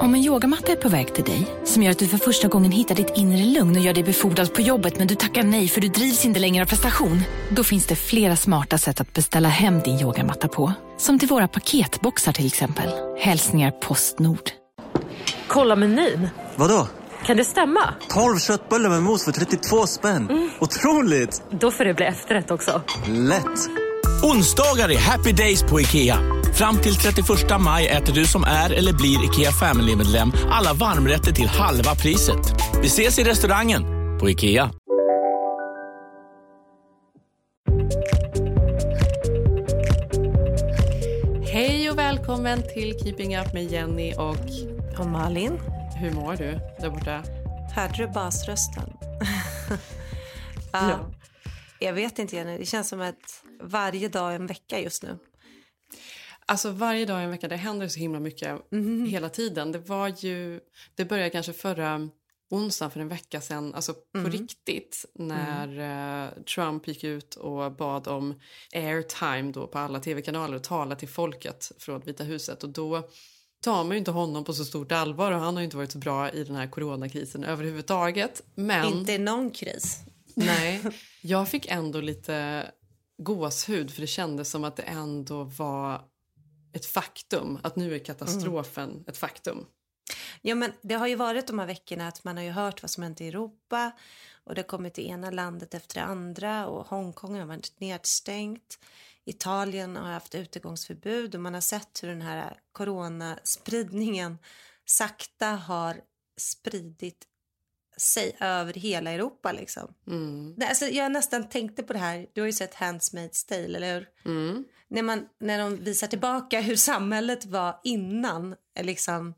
Om en yogamatta är på väg till dig, som gör att du för första gången hittar ditt inre lugn och gör dig befordrad på jobbet men du tackar nej för du drivs inte längre av prestation. Då finns det flera smarta sätt att beställa hem din yogamatta på. Som till våra paketboxar till exempel. Hälsningar Postnord. Kolla menyn. Vadå? Kan det stämma? 12 köttbullar med mos för 32 spänn. Mm. Otroligt! Då får det bli efterrätt också. Lätt! Onsdagar är happy days på IKEA. Fram till 31 maj äter du som är eller blir IKEA Family-medlem alla varmrätter till halva priset. Vi ses i restaurangen på IKEA. Hej och välkommen till Keeping Up med Jenny och... Och Malin. Hur mår du där borta? Hörde du basrösten? ja. ja. Jag vet inte, Jenny. Det känns som att varje dag är en vecka just nu. Alltså varje dag i en vecka, det händer så himla mycket mm. hela tiden. Det var ju, det började kanske förra onsdagen för en vecka sedan, alltså mm. på riktigt, när mm. uh, Trump gick ut och bad om airtime då på alla tv-kanaler och tala till folket från Vita huset. Och då tar man ju inte honom på så stort allvar och han har ju inte varit så bra i den här coronakrisen överhuvudtaget. Men... Inte någon kris. Nej, jag fick ändå lite gåshud för det kändes som att det ändå var ett faktum, att nu är katastrofen mm. ett faktum. Ja, men det har ju varit de här veckorna att man har ju hört vad som hänt i Europa och det har kommit det ena landet efter det andra och Hongkong har varit nedstängt. Italien har haft utegångsförbud och man har sett hur den här coronaspridningen sakta har spridit sig över hela Europa. Liksom. Mm. Alltså, jag nästan tänkte på det här. Du har ju sett Handsmaid's Tale, eller hur? Mm. När, man, när de visar tillbaka hur samhället var innan liksom,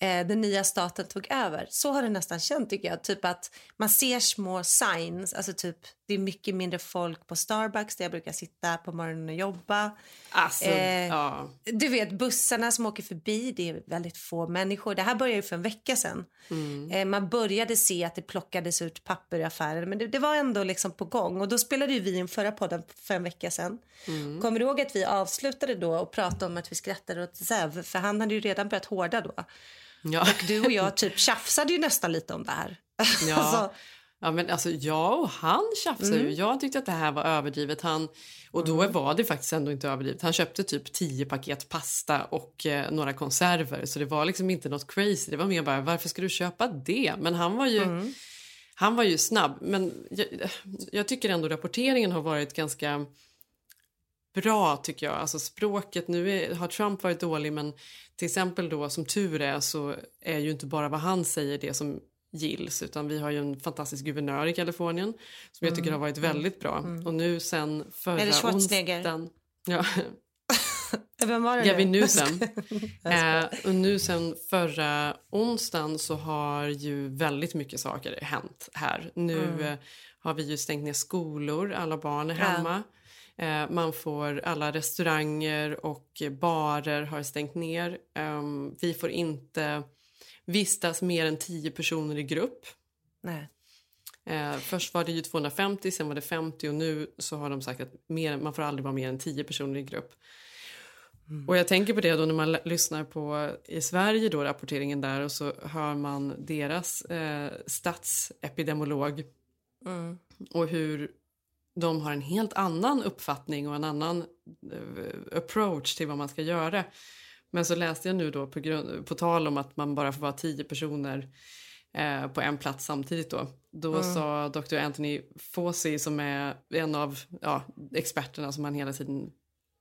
eh, den nya staten tog över. Så har det nästan känt tycker jag. Typ att man ser små signs, alltså typ det är mycket mindre folk på Starbucks där jag brukar sitta på morgonen och jobba. Alltså, eh, ja. Du vet bussarna som åker förbi, det är väldigt få människor. Det här började för en vecka sedan. Mm. Eh, man började se att det plockades ut papper i affären men det, det, var ändå liksom på gång och då spelade ju vi in förra podden för en vecka sedan. Mm. Kommer du ihåg att vi avslutade då och pratade om att vi skrattade åt Zev för han hade ju redan börjat hårda då. Ja. Och du och jag typ tjafsade ju nästan lite om det här. Ja. alltså, Ja, men alltså, jag och han tjafsade mm. ju. Jag tyckte att det här var överdrivet. Han, och då mm. var det faktiskt ändå inte överdrivet. Han köpte typ tio paket pasta och eh, några konserver. Så det var liksom inte något crazy. Det var mer bara, varför ska du köpa det? Men han var ju, mm. han var ju snabb. Men jag, jag, tycker ändå rapporteringen har varit ganska bra tycker jag. Alltså språket, nu är, har Trump varit dålig men till exempel då som tur är så är ju inte bara vad han säger det som gills utan vi har ju en fantastisk guvernör i Kalifornien som jag tycker mm. har varit väldigt bra. Mm. Och nu sen förra Eller onsdagen... Ja. Vem var det ja, vi nu sen. eh, och nu sen förra onsdagen så har ju väldigt mycket saker hänt här. Nu mm. eh, har vi ju stängt ner skolor, alla barn är hemma. Ja. Eh, man får, alla restauranger och barer har stängt ner. Um, vi får inte vistas mer än 10 personer i grupp. Nej. Eh, först var det ju 250, sen var det 50 och nu så har de sagt att mer, man får aldrig vara mer än 10 personer i grupp. Mm. Och jag tänker på det då när man lyssnar på i Sverige då rapporteringen där och så hör man deras eh, statsepidemiolog mm. och hur de har en helt annan uppfattning och en annan eh, approach till vad man ska göra. Men så läste jag nu då på, grund, på tal om att man bara får vara tio personer eh, på en plats samtidigt då. Då mm. sa Dr. Anthony Fauci som är en av ja, experterna som man hela tiden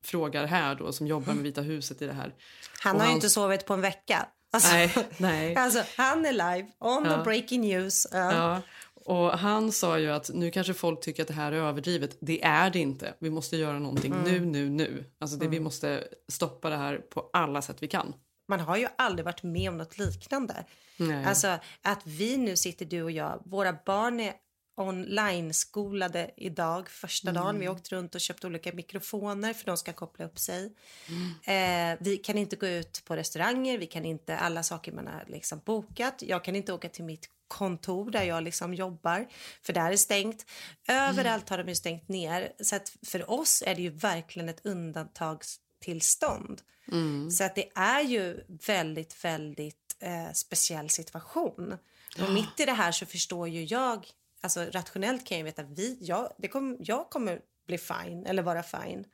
frågar här då som jobbar med Vita huset i det här. Han har han... ju inte sovit på en vecka. Alltså, nej, nej. alltså, han är live, on ja. the breaking news. Uh. Ja. Och han sa ju att nu kanske folk tycker att det här är överdrivet. Det är det inte. Vi måste göra någonting mm. nu, nu, nu. Alltså det, mm. Vi måste stoppa det här på alla sätt vi kan. Man har ju aldrig varit med om något liknande. Nej. Alltså att vi nu sitter, du och jag, våra barn är online-skolade idag, första mm. dagen. Vi åkte runt och köpte olika mikrofoner för de ska koppla upp sig. Mm. Eh, vi kan inte gå ut på restauranger, vi kan inte, alla saker man har liksom bokat. Jag kan inte åka till mitt kontor där jag liksom jobbar, för där är stängt. Överallt har de ju stängt ner. Så för oss är det ju verkligen ett undantagstillstånd. Mm. Så att det är ju väldigt, väldigt eh, speciell situation. Och mitt i det här så förstår ju jag, alltså rationellt kan jag veta att vi, jag, det kom, jag kommer bli fine eller vara fine.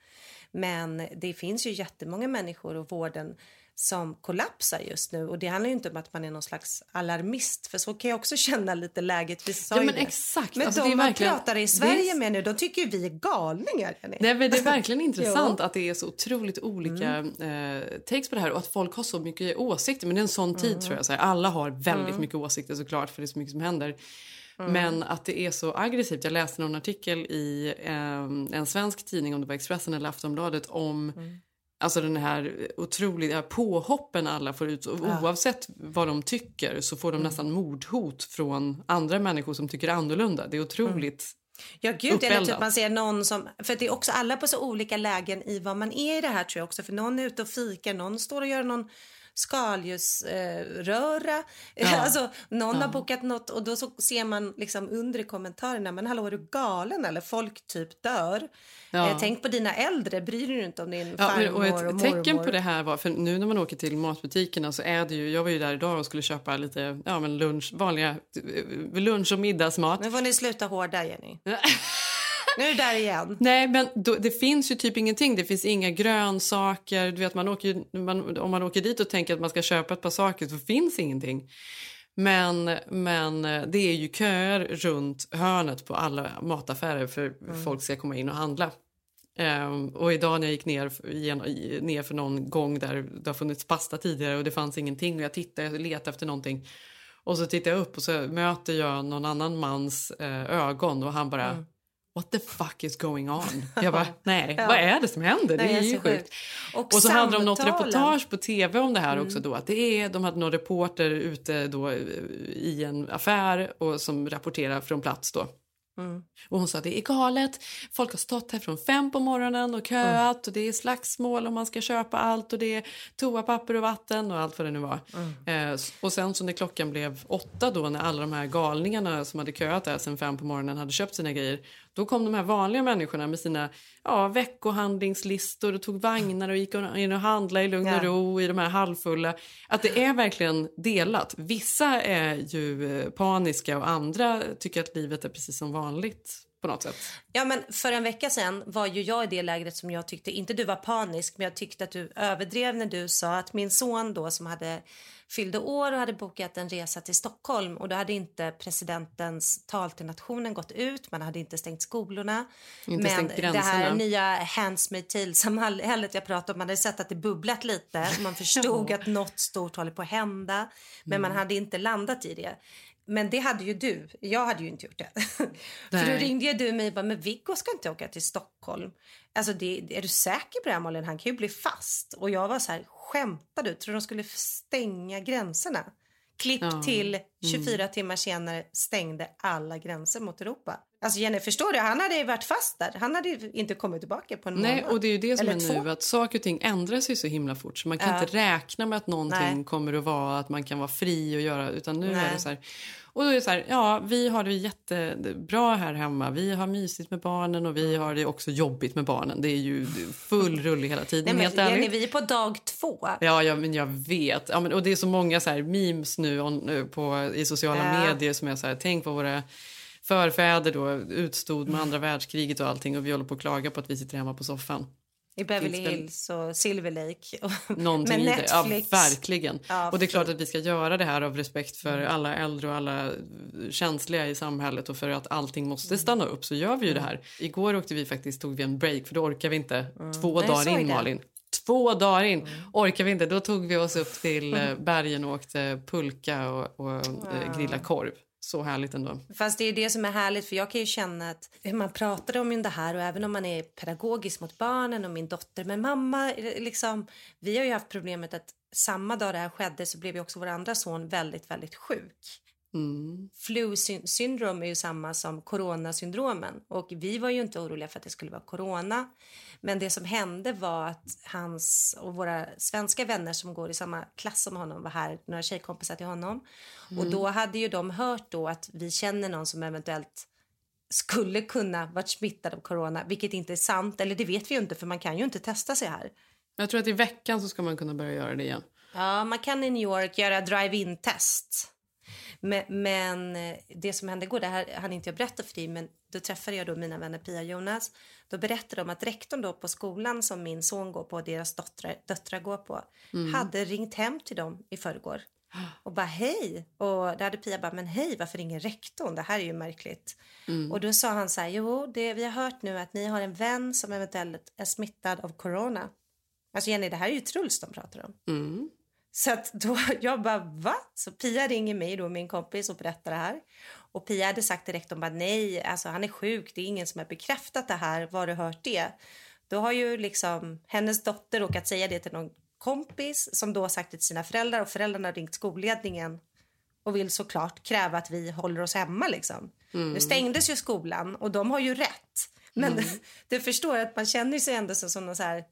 Men det finns ju jättemånga människor och vården som kollapsar just nu. Och Det handlar ju inte om att man är någon slags alarmist, för så kan jag också känna lite läget. Vi sa Ja, men exakt. Men Alltså, de man verkligen- pratar i Sverige är- med nu, de tycker ju vi är galningar. Nej, men det är verkligen intressant att det är så otroligt olika Mm. eh, takes på det här och att folk har så mycket åsikter. Men det är en sån tid Mm. tror jag. Så här, alla har väldigt mycket åsikter såklart för det är så mycket som händer. Mm. Men att det är så aggressivt. Jag läste någon artikel i eh, en svensk tidning, om det var Expressen eller Aftonbladet, om Mm. Alltså den här otroliga påhoppen alla får ut. Oavsett vad de tycker så får de Mm. nästan mordhot från andra människor som tycker annorlunda. Det är otroligt. Ja, gud. Eller typ man ser någon som... För det är också alla på så olika lägen i vad man är i det här tror jag också. För någon är ute och fikar, någon står och gör någon skaldjursröra. Röra. alltså, någon har bokat något och då så ser man liksom under i kommentarerna, men hallå är du galen eller? Folk typ dör. Ja. Eh, tänk på dina äldre, bryr du dig inte om din Ja, farmor och och, ett tecken mormor? på det här var, för nu när man åker till matbutikerna så är det ju, jag var ju där idag och skulle köpa lite ja, men lunch, vanliga eh, lunch och middagsmat. Nu får ni sluta hårda, Jenny. nu är du där igen. Nej, men då, det finns ju typ ingenting. Det finns inga grönsaker. Du vet, man åker, man, om man åker dit och tänker att man ska köpa ett par saker så finns ingenting. Men, men eh, det är ju köer runt hörnet på alla mataffärer för folk ska komma in och handla. Ehm, och idag när jag gick ner, för- igen- ner för någon gång där det har funnits pasta tidigare och det fanns ingenting och jag tittade, jag letade efter någonting. Och så tittar jag upp och så möter jag någon annan mans eh, ögon och han bara What the fuck is going on? Jag bara, nej, vad är det som händer? Nej, det är ju sjukt. sjukt. Och Och så hade de något samtalen. reportage på tv om det här också då. Att det är, de hade någon reporter ute då eh, i en affär och som rapporterar från plats då. Och hon sa det är galet. Folk har stått här från fem på morgonen och köat och det är slagsmål och man ska köpa allt och det är toapapper och vatten och allt vad det nu var. Eh, s- och sen så när klockan blev åtta då när alla de här galningarna som hade köat där sen fem på morgonen hade köpt sina grejer. Då kom de här vanliga människorna med sina ja, veckohandlingslistor och tog vagnar och gick in och handlade i lugn och ro i de här halvfulla. Att det är verkligen delat. Vissa är ju eh, paniska och andra tycker att livet är precis som vanligt på något sätt. Ja, men för en vecka sen var ju jag i det lägret som jag tyckte, inte du var panisk, men jag tyckte att du överdrev när du sa att min son då som hade fyllde år och hade bokat en resa till Stockholm och då hade inte presidentens tal till nationen gått ut, man hade inte stängt skolorna. Inte men stängt det här nya Hands Made hellet jag pratade om, man hade sett att det bubblat lite, man förstod att något stort håller på att hända, men man hade inte landat i det. Men det hade ju du. Jag hade ju inte gjort det. För då ringde du mig och bara, men Viggo ska inte åka till Stockholm. Alltså det, är du säker på det här Malin? Han kan ju bli fast. Och jag var så här, skämtar du? Tror du de skulle stänga gränserna? Klipp Ja. till 24 timmar senare stängde alla gränser mot Europa. Alltså Jenny, förstår du? Han hade ju varit fast där. Han hade ju inte kommit tillbaka på en Nej, månad. och det är ju det som Eller är nu, två. att saker och ting ändrar sig så himla fort så man kan Ja. inte räkna med att någonting Nej. kommer att vara att man kan vara fri och göra, utan nu är Nej. det så här. Och då är det så här, ja, vi har det jättebra här hemma. Vi har mysigt med barnen och vi har det också jobbigt med barnen. Det är ju full rulle hela tiden, Nej, men helt Jenny, ärligt. vi är på dag två. Ja, ja, men jag vet. Ja, men, och det är så många så här memes nu on, eh, på, i sociala Ja. medier som är så här, tänk vad våra förfäder då utstod med andra världskriget och allting och vi håller på att klaga på att vi sitter hemma på soffan. I Beverly Hills och Silver Lake. Någonting i det. Ja, Netflix. verkligen. Ja, och det är klart att vi ska göra det här av respekt för alla äldre och alla känsliga i samhället och för att allting måste stanna upp så gör vi ju det här. Igår åkte vi faktiskt, tog vi en break för då orkar vi inte. Två Nej, dagar in. Malin. Två dagar in orkar vi inte. Då tog vi oss upp till eh, bergen och åkte pulka och, och eh, grilla korv. Så härligt ändå. Fast det är det som är härligt för jag kan ju känna att man pratar om det här och även om man är pedagogisk mot barnen och min dotter men mamma liksom vi har ju haft problemet att samma dag det här skedde så blev ju också vår andra son väldigt väldigt sjuk. Mm. Flu syn- syndrom är ju samma som coronasyndromen och vi var ju inte oroliga för att det skulle vara corona. Men det som hände var att hans och våra svenska vänner som går i samma klass som honom var här, några tjejkompisar till honom. Och då hade ju de hört då att vi känner någon som eventuellt skulle kunna varit smittad av corona, vilket inte är sant. Eller det vet vi ju inte för man kan ju inte testa sig här. Jag tror att i veckan så ska man kunna börja göra det igen. Ja, man kan i New York göra drive-in test. Men, men eh, det som hände igår, det här hann inte jag berätta för dig, men då träffade jag då mina vänner Pia och Jonas. Då berättade de att rektorn då på skolan som min son går på och deras döttrar, döttrar går på hade ringt hem till dem i förrgår och bara hej. Och då hade Pia bara, men hej, varför ringer rektorn? Det här är ju märkligt. Och då sa han så här, jo, det, vi har hört nu att ni har en vän som eventuellt är smittad av corona. Alltså Jenny, det här är ju Truls de pratar om. Mm. Så då, jag bara, va? Så Pia ringer mig då, min kompis, och berättar det här. Och Pia hade sagt till rektorn bara, nej, alltså han är sjuk, det är ingen som har bekräftat det här, var du hört det? Då har ju liksom hennes dotter råkat säga det till någon kompis som då har sagt det till sina föräldrar och föräldrarna har ringt skolledningen och vill såklart kräva att vi håller oss hemma liksom. Nu stängdes ju skolan och de har ju rätt. Men du förstår att man känner sig ändå som någon så här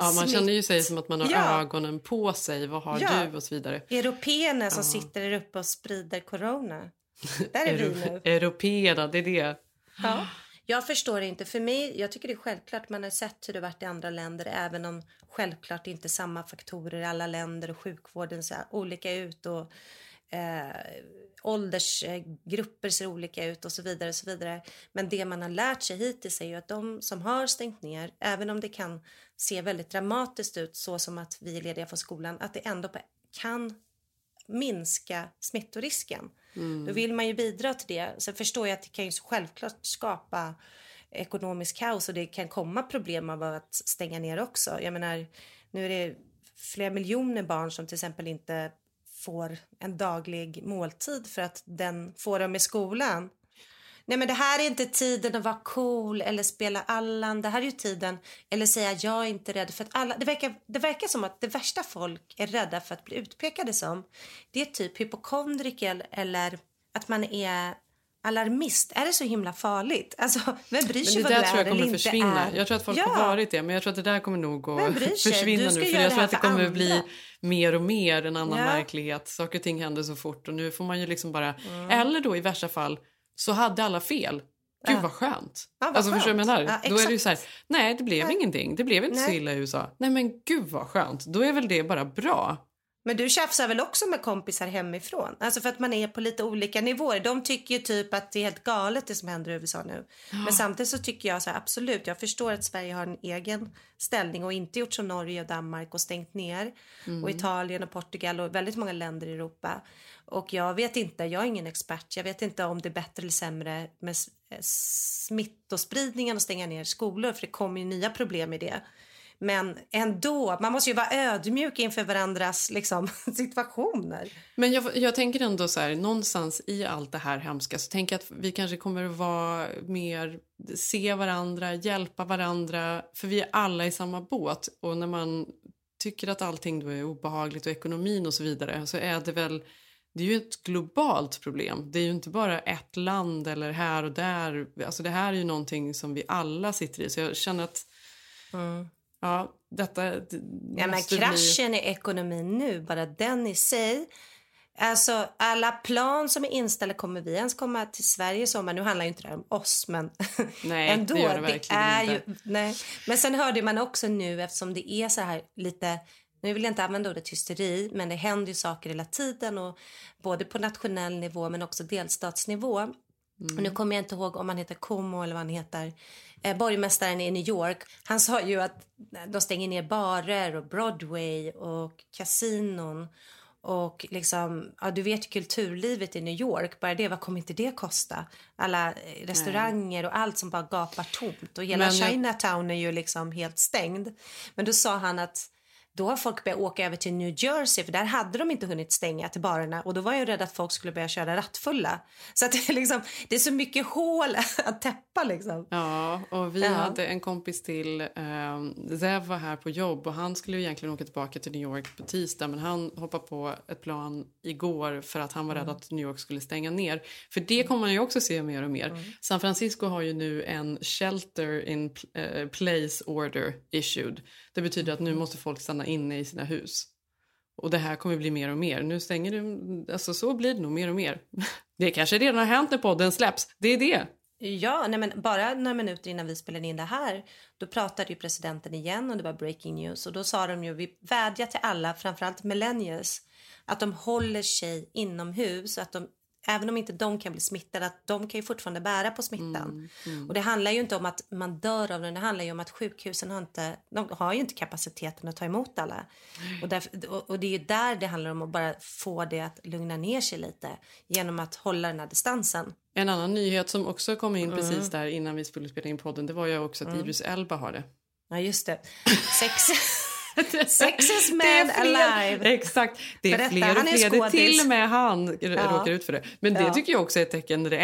Ja, man känner ju sig som att man har Ja. ögonen på sig. Vad har Ja. du? Och så vidare. Européerna som sitter där uppe och sprider corona. Där är vi nu. Euro- Européerna, det är det. Ja. Jag förstår inte. För mig, jag tycker det är självklart. Man har sett hur det varit i andra länder. Även om självklart inte samma faktorer i alla länder och sjukvården ser olika ut. Och eh, åldersgrupper ser olika ut och så vidare. och så vidare. Men det man har lärt sig hittills är ju att de som har stängt ner, även om det kan se väldigt dramatiskt ut så som att vi är lediga från skolan, att det ändå kan minska smittorisken. Då vill man ju bidra till det. Sen förstår jag att det kan ju självklart skapa ekonomisk kaos och det kan komma problem av att stänga ner också. Jag menar, nu är det flera miljoner barn som till exempel inte får en daglig måltid för att den får dem i skolan. Nej men det här är inte tiden att vara cool eller spela Allan. Det här är ju tiden, eller säga jag är inte rädd för att alla, det verkar, det verkar som att det värsta folk är rädda för att bli utpekade som, det är typ hypokondriker eller att man är alarmist. Är det så himla farligt? Alltså vem bryr sig vad du tror är jag kommer eller försvinna. är? Jag tror att folk ja. har varit det, men jag tror att det där kommer nog att försvinna nu. För jag tror att det kommer andra. bli mer och mer en annan Ja. verklighet. Saker och ting händer så fort och nu får man ju liksom bara... Mm. Eller då i värsta fall så hade alla fel. Gud vad skönt. Ja, vad alltså förstår du vad jag menar? Ja, Då är det ju så här, nej det blev ingenting. Det blev inte så Nej. illa i USA. Nej men gud vad skönt. Då är väl det bara bra. Men du tjafsar väl också med kompisar hemifrån? Alltså för att man är på lite olika nivåer. De tycker ju typ att det är helt galet det som händer i USA nu. Men samtidigt så tycker jag så här, absolut, jag förstår att Sverige har en egen ställning och inte gjort som Norge och Danmark och stängt ner. Och Italien och Portugal och väldigt många länder i Europa. Och jag vet inte, jag är ingen expert, jag vet inte om det är bättre eller sämre med eh, smittospridningen och stänga ner skolor för det kommer ju nya problem i det. Men ändå, man måste ju vara ödmjuk inför varandras liksom, situationer. Men jag, jag tänker ändå så här, någonstans i allt det här hemska så tänker jag att vi kanske kommer att vara mer, se varandra, hjälpa varandra, för vi är alla i samma båt och när man tycker att allting då är obehagligt och ekonomin och så vidare så är det väl, det är ju ett globalt problem. Det är ju inte bara ett land eller här och där, alltså det här är ju någonting som vi alla sitter i så jag känner att Ja, detta det Ja, men kraschen i ekonomin nu, bara den i sig. Alltså alla plan som är inställda, kommer vi ens komma till Sverige i sommar? Nu handlar ju inte det här om oss, men Nej, ändå. det gör det verkligen är inte. Ju, nej. Men sen hörde man också nu, eftersom det är så här lite, nu vill jag inte använda ordet hysteri, men det händer ju saker hela tiden och både på nationell nivå men också delstatsnivå. Och nu kommer jag inte ihåg om han heter Como eller vad han heter. Eh, borgmästaren i New York. Han sa ju att de stänger ner barer och Broadway och kasinon. Och liksom, ja du vet kulturlivet i New York, bara det, vad kommer inte det kosta? Alla eh, restauranger och allt som bara gapar tomt. Och hela Men Chinatown är ju liksom helt stängd. Men då sa han att då har folk börjat åka över till New Jersey för där hade de inte hunnit stänga till barerna och då var jag rädd att folk skulle börja köra rattfulla. Så att det, är liksom, det är så mycket hål att täppa liksom. Ja, och vi Ja. hade en kompis till. Eh, Zev var här på jobb och han skulle ju egentligen åka tillbaka till New York på tisdag men han hoppade på ett plan igår för att han var rädd att New York skulle stänga ner. För det kommer man ju också se mer och mer. San Francisco har ju nu en shelter in eh, place order issued. Det betyder att nu måste folk stanna inne i sina hus. Och det här kommer bli mer och mer. Nu stänger du... alltså så blir det nog mer och mer. Det kanske redan har hänt när podden släpps. Det är det. Ja, nej men bara några minuter innan vi spelade in det här då pratade ju presidenten igen och det var breaking news och då sa de ju vi vädjar till alla, framförallt millennials att de håller sig inomhus och att de även om inte de kan bli smittade, att de kan ju fortfarande bära på smittan. Och det handlar ju inte om att man dör av den, det handlar ju om att sjukhusen har inte, de har ju inte kapaciteten att ta emot alla. Och, därför, och, och det är ju där det handlar om att bara få det att lugna ner sig lite genom att hålla den här distansen. En annan nyhet som också kom in precis där innan vi skulle spela in podden det var ju också att Idris Elba har det. Ja, just det. Sex... Är man fler- alive. Exakt. Det är Berätta, fler och fler. Det till och med han Ja. råkar ut för det. Men det Ja. tycker jag också är ett tecken det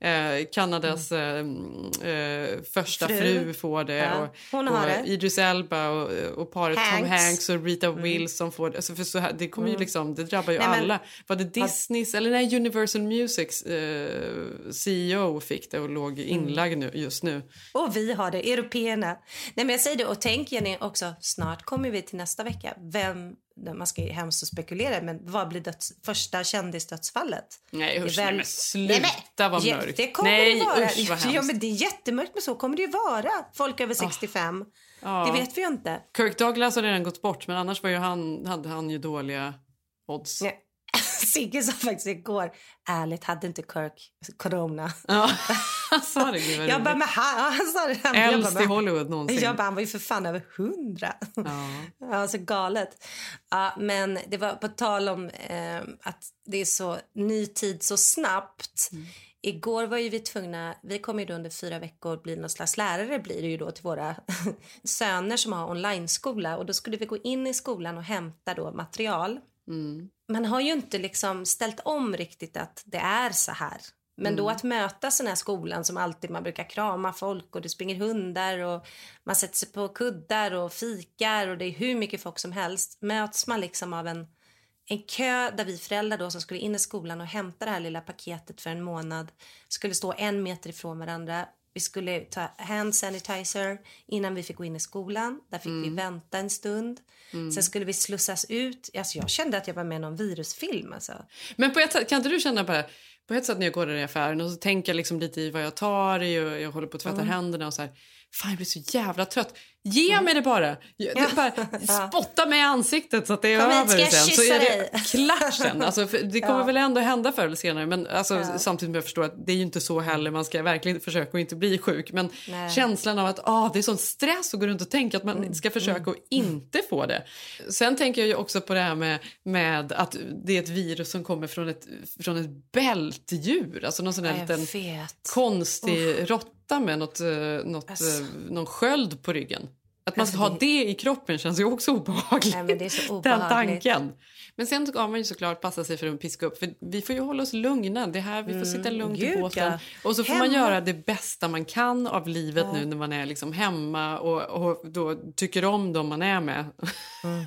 är eh, Kanadas eh, eh, första fru. Fru. får det. Och, hon och har det. Idris Elba och, och paret Tom Hanks. Hanks och Rita Wilson får det. Alltså för så här, det, kommer ju liksom, det drabbar ju Nej, men- alla. Var det Disneys, eller nej, Universal Musics eh, CEO fick det och låg inlagd nu, just nu. Och vi har det, européerna. Nej men jag säger det, och tänk Jenny också, snart kommer vi till nästa vecka. Vem, man ska ju hemskt att spekulera, men vad blir döds, första kändisdödsfallet? Nej usch, väl- nej, men sluta vad Ja, mörkt. Det kommer nej det vara. usch vad ja, men det är jättemörkt, men så kommer det ju vara. Folk över 65. Ja. Det vet vi ju inte. Kirk Douglas har redan gått bort men annars var ju han, hade han ju dåliga odds. Nej. Sigge sa faktiskt igår, ärligt hade inte Kirk corona. Ja, han sa det. Gud, Jag bara, men han, han sa det. Jag bara, Äldst i Hollywood någonsin. Jag bara, han var ju för fan över hundra. Ja. Alltså galet. Ja, men det var på tal om eh, att det är så ny tid så snabbt. Igår var ju vi tvungna, vi kommer ju då under fyra veckor bli någon slags lärare blir det ju då till våra söner som har online-skola och då skulle vi gå in i skolan och hämta då material. Man har ju inte liksom ställt om riktigt att det är så här. Men då att möta sån här skolan som alltid man brukar krama folk och det springer hundar och man sätter sig på kuddar och fikar och det är hur mycket folk som helst. Möts man liksom av en, en kö där vi föräldrar då som skulle in i skolan och hämta det här lilla paketet för en månad skulle stå en meter ifrån varandra. Vi skulle ta hand sanitizer innan vi fick gå in i skolan. Där fick vi vänta en stund. Sen skulle vi slussas ut. Alltså jag kände att jag var med i någon virusfilm. Alltså. Men på ett sätt, kan inte du känna bara, på ett sätt när jag går där i affären och så tänker jag liksom lite i vad jag tar i och jag håller på att tvätta händerna och så här. Fan jag blir så jävla trött. Ge mig det bara. Det bara spotta mig i ansiktet så att det är Kom över sen. Så är det klart sen. Alltså, det kommer väl ändå hända förr eller senare. Men alltså, samtidigt som jag förstår att det är ju inte så heller. Man ska verkligen försöka att inte bli sjuk. Men Nej. känslan av att ah, det är sån stress att gå runt och tänka att man Mm. ska försöka att inte få det. Sen tänker jag ju också på det här med, med att det är ett virus som kommer från ett, från ett bältdjur. Alltså någon sån här Ja, liten vet. konstig råtta med något, eh, något, Alltså. eh, någon sköld på ryggen. Att man Alltså, ska ha det- det i kroppen känns ju också obehagligt. Nej, men det är så Den obehagligt. tanken. Men sen ska man ju såklart passa sig för att piska upp. För vi får ju hålla oss lugna. Det här, vi får sitta lugnt i Mm, gud, båten. ja. Och så får man Hemma. göra det bästa man kan av livet nu när man är liksom hemma och, och då tycker om dem man är med.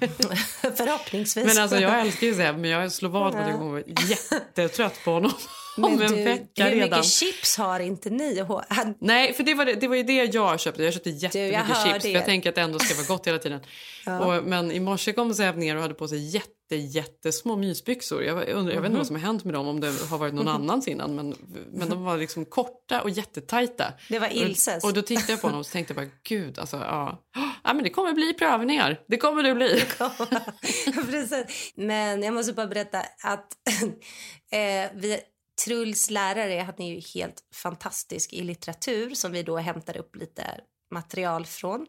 Förhoppningsvis. Men alltså jag älskar ju Zeb, men jag slår vad på att jag kommer vara jättetrött på honom om en du, vecka hur redan. mycket chips har inte ni? Nej, för det var, det, det var ju det jag köpte. Jag köpte jättemycket hör chips det. för jag tänker att det ändå ska vara gott hela tiden. och, men i morse kom Zeb ner och hade på sig jätte, jättesmå mysbyxor. Jag, jag, undrar, jag vet inte vad som har hänt med dem, om det har varit någon annans innan. Men, men de var liksom korta och jättetajta. Det var Ilses. Och, och då tittade jag på honom och så tänkte jag bara, gud, alltså ja. ja men det kommer bli prövningar. Det kommer det bli. Precis. Men jag måste bara berätta att eh, vi, Truls lärare han är ju helt fantastisk i litteratur som vi då hämtar upp lite material från.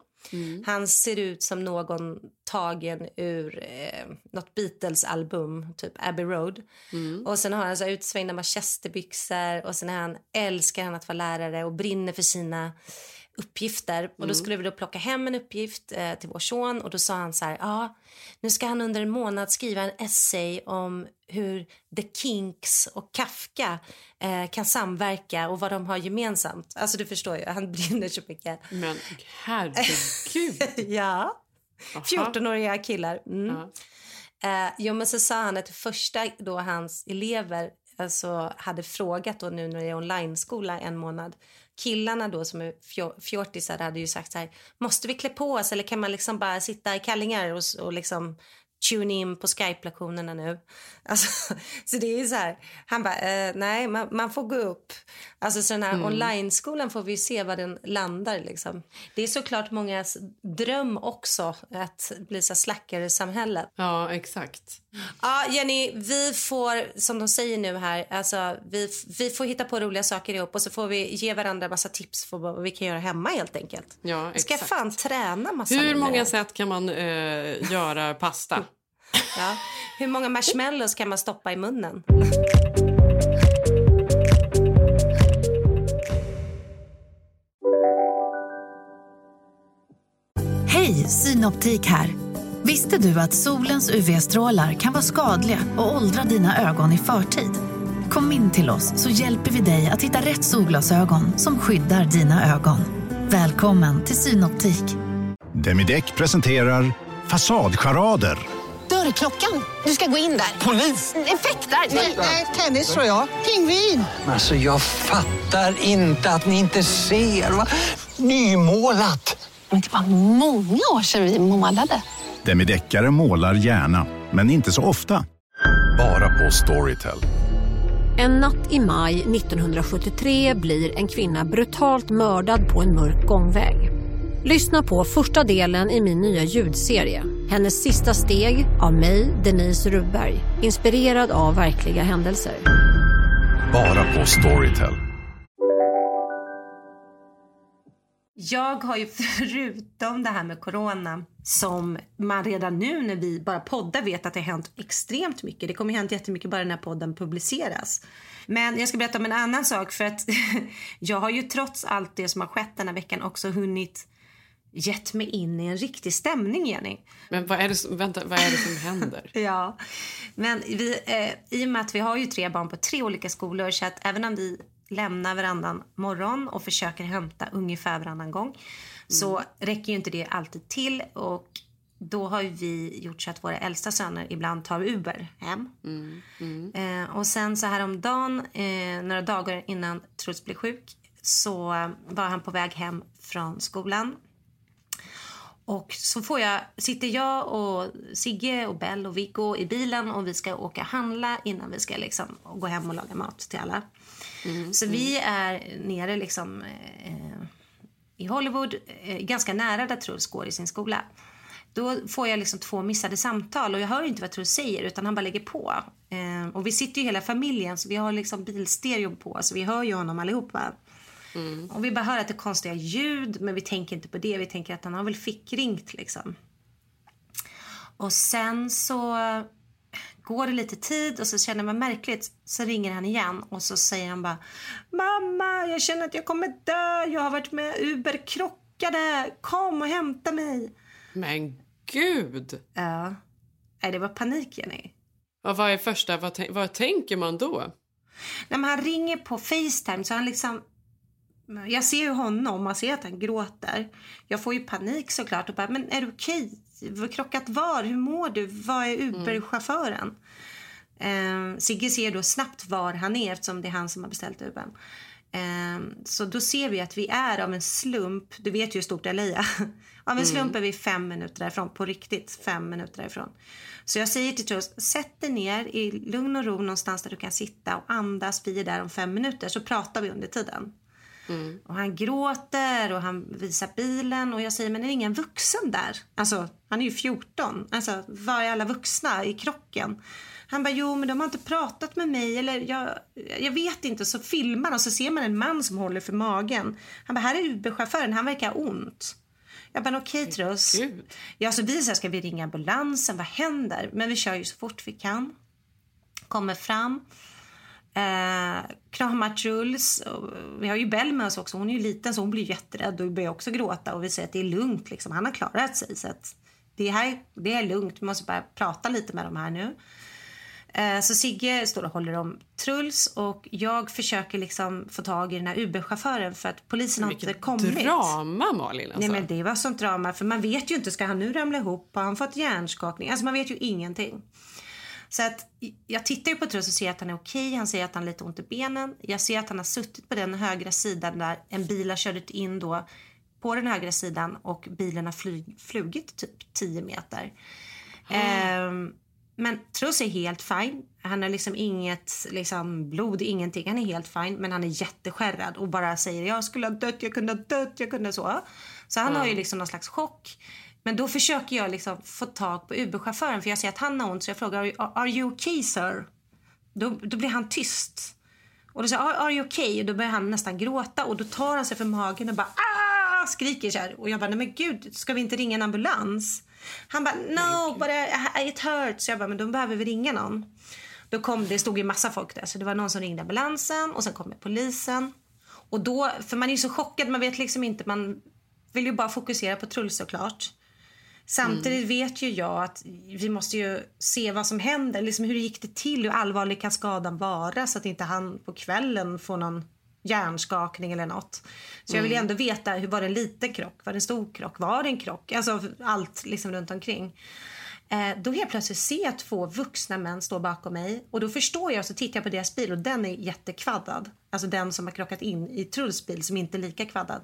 Han ser ut som någon tagen ur eh, något Beatles-album, typ Abbey Road. Och sen har han så utsvängda manchesterbyxor och sen är han, älskar han att vara lärare och brinner för sina uppgifter. Och då skulle vi då plocka hem en uppgift eh, till vår son och då sa han så här, ja, nu ska han under en månad skriva en essay om hur The Kinks och Kafka eh, kan samverka och vad de har gemensamt. Alltså du förstår ju, han brinner så mycket. Men herregud. ja, 14-åriga killar. Mm. Ja. Eh, jo, men så sa han att det första då hans elever alltså, hade frågat då nu när det är online-skola en månad. Killarna då som är fjor- fjortisar hade ju sagt så här, måste vi klä på oss eller kan man liksom bara sitta i kallingar och, och liksom tune in på Skype-lektionerna nu. Alltså, så det är så här, han bara, eh, nej man, man, får gå upp. Alltså så den här mm. online-skolan får vi se var den landar liksom. Det är såklart mångas dröm också att bli så slackare samhälle. Ja, exakt. Ja, Jenny, vi får, som de säger nu här, alltså vi, vi får hitta på roliga saker ihop och så får vi ge varandra massa tips för vad vi kan göra hemma helt enkelt. Ja, exakt. Ska fan träna massa Hur många sätt kan man uh, göra pasta? Ja. Hur många marshmallows kan man stoppa i munnen? Hej, Synoptik här. Visste du att solens UV-strålar kan vara skadliga och åldra dina ögon i förtid? Kom in till oss så hjälper vi dig att hitta rätt solglasögon som skyddar dina ögon. Välkommen till Synoptik. Demideck presenterar Fasadcharader Dörrklockan. Du ska gå in där. Polis? Effektar? Nej, tennis tror jag. Pingvin. Alltså, jag fattar inte att ni inte ser. Va? Nymålat. Men det var många år sedan vi målade. Demideckare målar gärna, men inte så ofta. Bara på Storytel. En natt i maj 1973 blir en kvinna brutalt mördad på en mörk gångväg. Lyssna på första delen i min nya ljudserie. Hennes sista steg av mig, Denise Rubberg. Inspirerad av verkliga händelser. Bara på Storytel. Jag har ju förutom det här med corona som man redan nu när vi bara poddar vet att det har hänt extremt mycket. Det kommer hänt jättemycket bara när podden publiceras. Men jag ska berätta om en annan sak för att jag har ju trots allt det som har skett den här veckan också hunnit gett mig in i en riktig stämning, Jenny. Men vad är det som, vänta, vad är det som händer? ja, men vi, eh, i och med att vi har ju tre barn på tre olika skolor så att även om vi lämnar varannan morgon och försöker hämta ungefär varannan gång mm. så räcker ju inte det alltid till och då har vi gjort så att våra äldsta söner ibland tar Uber hem. Mm. Mm. Eh, och sen så häromdagen, eh, några dagar innan Truls blev sjuk så var han på väg hem från skolan och så får jag, sitter jag och Sigge och Bell och Viggo i bilen och vi ska åka handla innan vi ska liksom gå hem och laga mat till alla. Mm, så vi är nere liksom eh, i Hollywood, eh, ganska nära där Truls går i sin skola. Då får jag liksom två missade samtal och jag hör inte vad Truls säger utan han bara lägger på. Eh, och vi sitter ju hela familjen så vi har liksom bilstereo på så vi hör ju honom allihopa. Mm. Och vi bara hör att det är konstiga ljud, men vi tänker inte på det. Vi tänker att han har väl fickringt liksom. Och sen så går det lite tid och så känner man märkligt så ringer han igen och så säger han bara Mamma, jag känner att jag kommer dö. Jag har varit med Uber krockade. Kom och hämta mig. Men gud! Ja. Nej, det var panik, Jenny. Ja, vad är första, vad, vad tänker man då? Men han ringer på Facetime så han liksom jag ser ju honom, man ser att han gråter. Jag får ju panik såklart och bara, men är du okej? Okay? Krockat var? Hur mår du? Vad är Uber-chauffören? Mm. Eh, Sigge ser då snabbt var han är eftersom det är han som har beställt Ubern. Eh, så då ser vi att vi är av en slump, du vet ju hur stort LA är. av en slump är vi fem minuter därifrån, på riktigt fem minuter därifrån. Så jag säger till Truls, sätt dig ner i lugn och ro någonstans där du kan sitta och andas. Vi är där om fem minuter så pratar vi under tiden. Mm. Och han gråter och han visar bilen och jag säger men är det ingen vuxen där? Alltså han är ju 14. Alltså var är alla vuxna i krocken? Han bara jo men de har inte pratat med mig eller jag, jag vet inte. Så filmar och så ser man en man som håller för magen. Han bara här är Uber-chauffören, han verkar ha ont. Jag bara okej okay, Truss. Ja så vi så ska vi ringa ambulansen, vad händer? Men vi kör ju så fort vi kan. Kommer fram. Eh, kramar Truls. Vi har ju Bell med oss också. Hon är ju liten så hon blir jätterädd och börjar också gråta. Och vi säger att det är lugnt. Liksom. Han har klarat sig. Så att det, här, det är lugnt. Vi måste bara prata lite med dem här nu. Eh, så Sigge står och håller om Truls och jag försöker liksom få tag i den här Uber-chauffören för att polisen har inte kommit. Vilket drama Malin alltså. Nej men det var sånt drama för man vet ju inte, ska han nu ramla ihop? Har han fått hjärnskakning? Alltså man vet ju ingenting. Så att jag tittar på Truls och ser att han är okej. Han säger att han har lite ont i benen. Jag ser att han har suttit på den högra sidan där en bil har kört in då på den högra sidan och bilen har flyg, flugit typ 10 meter. Ehm, men Truls är helt fine. Han har liksom inget liksom, blod, ingenting. Han är helt fine, men han är jätteskärrad och bara säger jag skulle ha dött, jag kunde ha dött, jag kunde så. Så han har ju liksom någon slags chock. Men då försöker jag liksom få tag på Uber-chauffören för jag ser att han har ont så jag frågar are, are you okay sir? Då, då blir han tyst. Och då säger jag, are you okay? Och då börjar han nästan gråta och då tar han sig för magen och bara ah! skriker så här. Och jag bara, nej men gud, ska vi inte ringa en ambulans? Han bara, no, but I, it hurts. Så jag bara, men då behöver vi ringa någon. Då kom, det stod ju massa folk där, så det var någon som ringde ambulansen och sen kom polisen. Och då, för man är ju så chockad, man vet liksom inte, man vill ju bara fokusera på Truls såklart. Samtidigt vet ju jag att vi måste ju se vad som händer. Liksom hur gick det till? Hur allvarlig kan skadan vara? Så att inte han på kvällen får någon hjärnskakning eller något. Så jag vill ju ändå veta, hur var det en liten krock? Var det en stor krock? Var det en krock? Alltså allt liksom runt omkring. Eh, då helt plötsligt ser jag två vuxna män stå bakom mig och då förstår jag så tittar jag på deras bil och den är jättekvaddad. Alltså den som har krockat in i Truls bil som inte är lika kvaddad.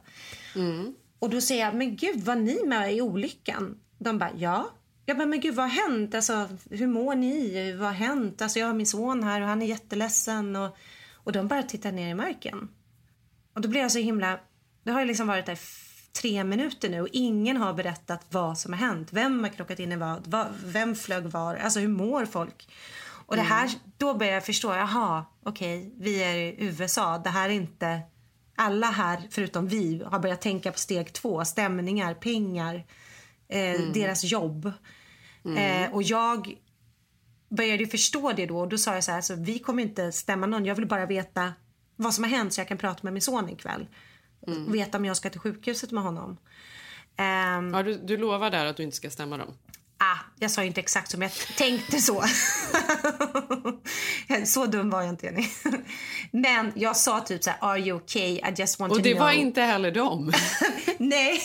Och då säger jag, men gud var ni med i olyckan? De bara, ja. Jag bara, men gud vad har hänt? Alltså, hur mår ni? Vad har hänt? Alltså, jag har min son här och han är jätteledsen. Och, och de bara tittar ner i marken. Och då blir jag så himla... Det har liksom varit där tre minuter nu och ingen har berättat vad som har hänt. Vem har krockat in i vad? vad vem flög var? Alltså hur mår folk? Och det här, då börjar jag förstå, jaha, okej, vi är i USA. Det här är inte... Alla här, förutom vi, har börjat tänka på steg två. Stämningar, pengar, eh, deras jobb. Eh, och jag började förstå det då och då sa jag så här, alltså, vi kommer inte stämma någon. Jag vill bara veta vad som har hänt så jag kan prata med min son ikväll. Veta om jag ska till sjukhuset med honom. Ehm, Ja, du, du lovar där att du inte ska stämma dem? Ah, jag sa inte exakt som jag tänkte så. så dum var jag inte Jenny. Men jag sa typ så här, are you okay? I just want Och to det know. var inte heller dem. nej,